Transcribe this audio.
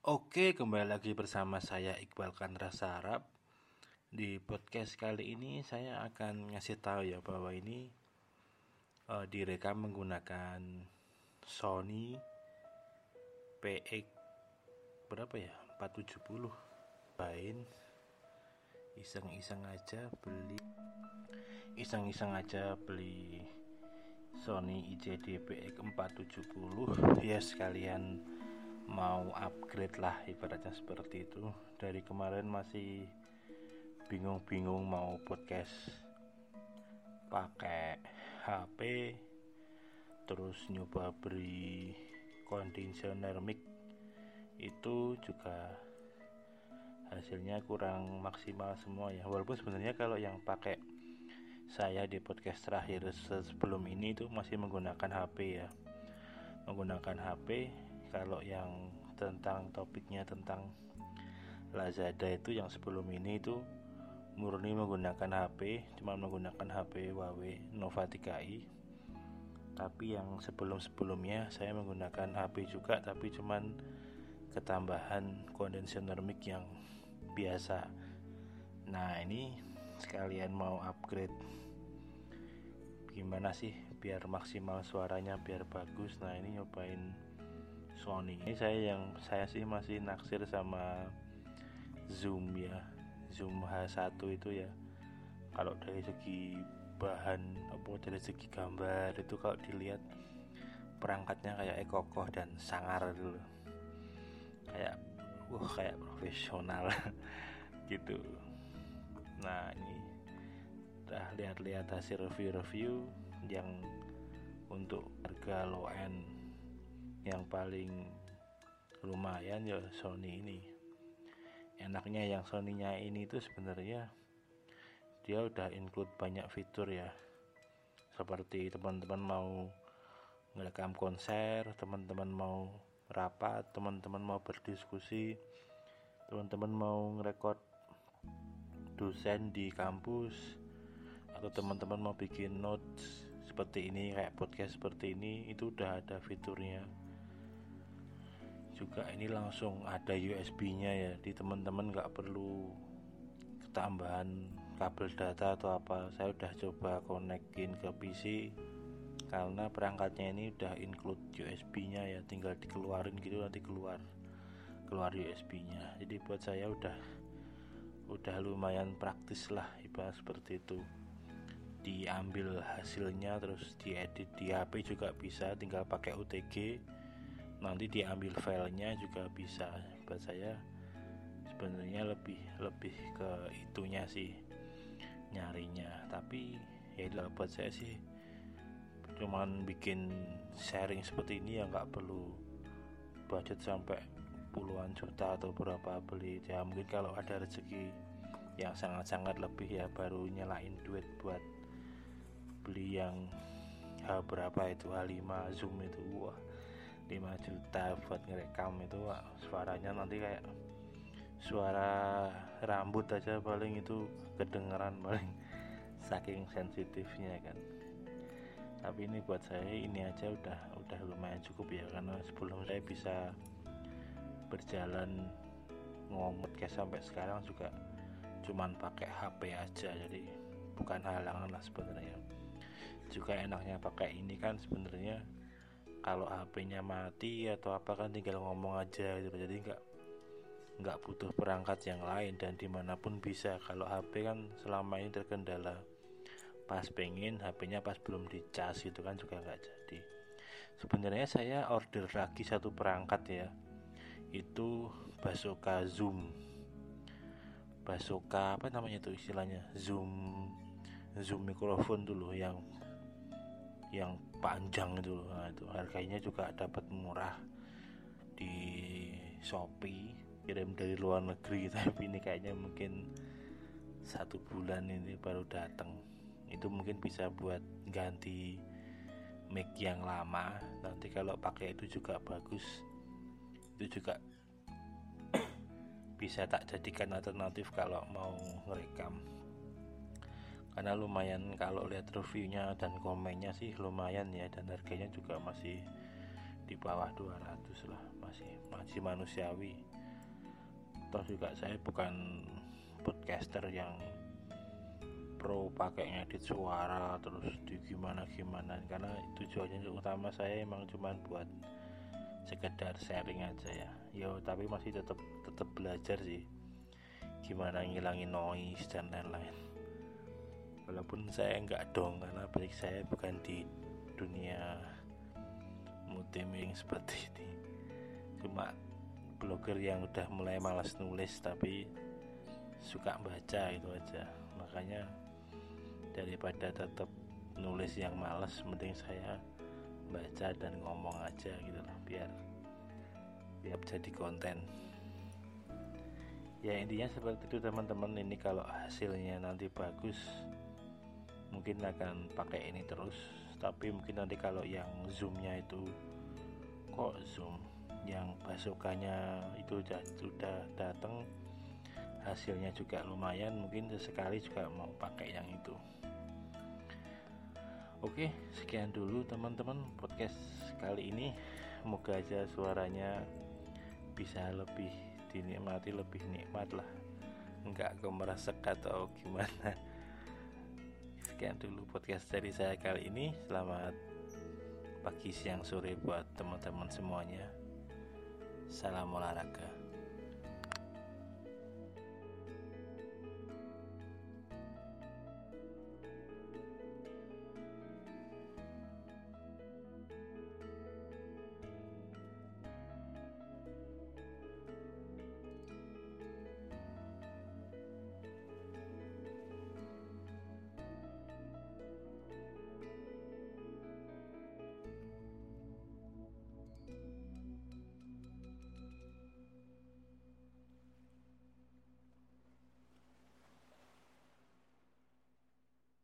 Oke, kembali lagi bersama saya Iqbal Rasa Arab. Di podcast kali ini saya akan ngasih tahu ya bahwa ini uh, direkam menggunakan Sony PX berapa ya? 470. Bain iseng-iseng aja beli iseng-iseng aja beli Sony ICD PX 470 ya sekalian mau upgrade lah ibaratnya seperti itu. Dari kemarin masih bingung-bingung mau podcast pakai HP terus nyoba beri conditioner mic. Itu juga hasilnya kurang maksimal semua ya. Walaupun sebenarnya kalau yang pakai saya di podcast terakhir sebelum ini itu masih menggunakan HP ya. Menggunakan HP kalau yang tentang topiknya tentang Lazada itu yang sebelum ini itu murni menggunakan HP cuma menggunakan HP Huawei Nova 3i tapi yang sebelum-sebelumnya saya menggunakan HP juga tapi cuman ketambahan kondensator mic yang biasa. Nah ini sekalian mau upgrade. Gimana sih? Biar maksimal suaranya biar bagus. Nah ini nyobain Sony. Ini saya yang saya sih masih naksir sama zoom ya. Zoom H1 itu ya. Kalau dari segi bahan apa dari segi gambar itu kalau dilihat perangkatnya kayak ekokoh dan sangar dulu kayak wah kayak profesional gitu. Nah ini lihat-lihat hasil review-review yang untuk harga low end yang paling lumayan ya Sony ini. Enaknya yang Sony-nya ini tuh sebenarnya dia udah include banyak fitur ya. Seperti teman-teman mau ngerekam konser teman-teman mau rapat teman-teman mau berdiskusi teman-teman mau ngerekord dosen di kampus atau teman-teman mau bikin notes seperti ini kayak podcast seperti ini itu udah ada fiturnya juga. Ini langsung ada USB nya ya di teman-teman nggak perlu ketambahan kabel data atau apa. Saya udah coba konekin ke PC karena perangkatnya ini udah include USB nya ya tinggal dikeluarin gitu nanti keluar keluar USB nya jadi buat saya udah udah lumayan praktis lah ibarat seperti itu. Diambil hasilnya terus diedit di HP juga bisa tinggal pakai OTG nanti diambil filenya juga bisa. Buat saya sebenarnya lebih lebih ke itunya sih nyarinya. Tapi ya buat saya sih cuman bikin sharing seperti ini ya nggak perlu budget sampai puluhan juta atau berapa beli. Ya mungkin kalau ada rezeki yang sangat-sangat lebih ya baru nyalain duit buat beli yang H berapa itu H5 zoom itu. Wah 5 juta buat ngerekam itu wah, suaranya nanti kayak suara rambut aja paling itu kedengeran paling saking sensitifnya kan. Tapi ini buat saya ini aja udah udah lumayan cukup ya karena sebelum saya bisa berjalan ngomong kayak sampai sekarang juga cuman pakai HP aja jadi bukan halangan lah sebenarnya. Juga enaknya pakai ini kan sebenarnya kalau HP-nya mati atau apa kan tinggal ngomong aja gitu. Jadi nggak nggak butuh perangkat yang lain. Dan di mana pun bisa kalau HP kan selama ini terkendala. Pas pengen HP-nya pas belum dicas gitu kan juga nggak jadi. Sebenarnya saya order lagi satu perangkat ya. Itu Basoka Zoom. Basoka apa namanya itu istilahnya? Zoom Zoom mikrofon dulu yang yang panjang itu nah, itu. Harganya juga dapat murah di Shopee kirim dari luar negeri. Tapi ini kayaknya mungkin satu bulan ini baru datang itu mungkin bisa buat ganti mic yang lama. Nanti kalau pakai itu juga bagus. Itu juga bisa tak jadikan alternatif kalau mau ngerekam karena lumayan kalau lihat reviewnya dan komennya sih lumayan ya dan harganya juga masih di bawah 200 lah masih masih manusiawi. Toh juga saya bukan podcaster yang pro pakai ngedit suara terus di gimana gimana karena tujuannya utama saya emang cuma buat sekedar sharing aja ya. Yo tapi masih tetap tetap belajar sih gimana ngilangin noise dan lain-lain walaupun saya nggak dong karena balik saya bukan di dunia multiming seperti ini. Cuma blogger yang udah mulai malas nulis tapi suka baca itu aja. Makanya daripada tetap nulis yang malas mending saya baca dan ngomong aja gitu lah biar biar jadi konten. Ya intinya seperti itu teman-teman. Ini kalau hasilnya nanti bagus mungkin akan pakai ini terus. Tapi mungkin nanti kalau yang zoomnya itu kok zoom? Yang pasukannya itu sudah datang hasilnya juga lumayan mungkin sesekali juga mau pakai yang itu. Oke sekian dulu teman-teman podcast kali ini. Semoga aja suaranya bisa lebih dinikmati lebih nikmat lah. Nggak kemeresek atau gimana sekian dulu podcast dari saya kali ini. Selamat pagi siang sore buat teman-teman semuanya. Salam olahraga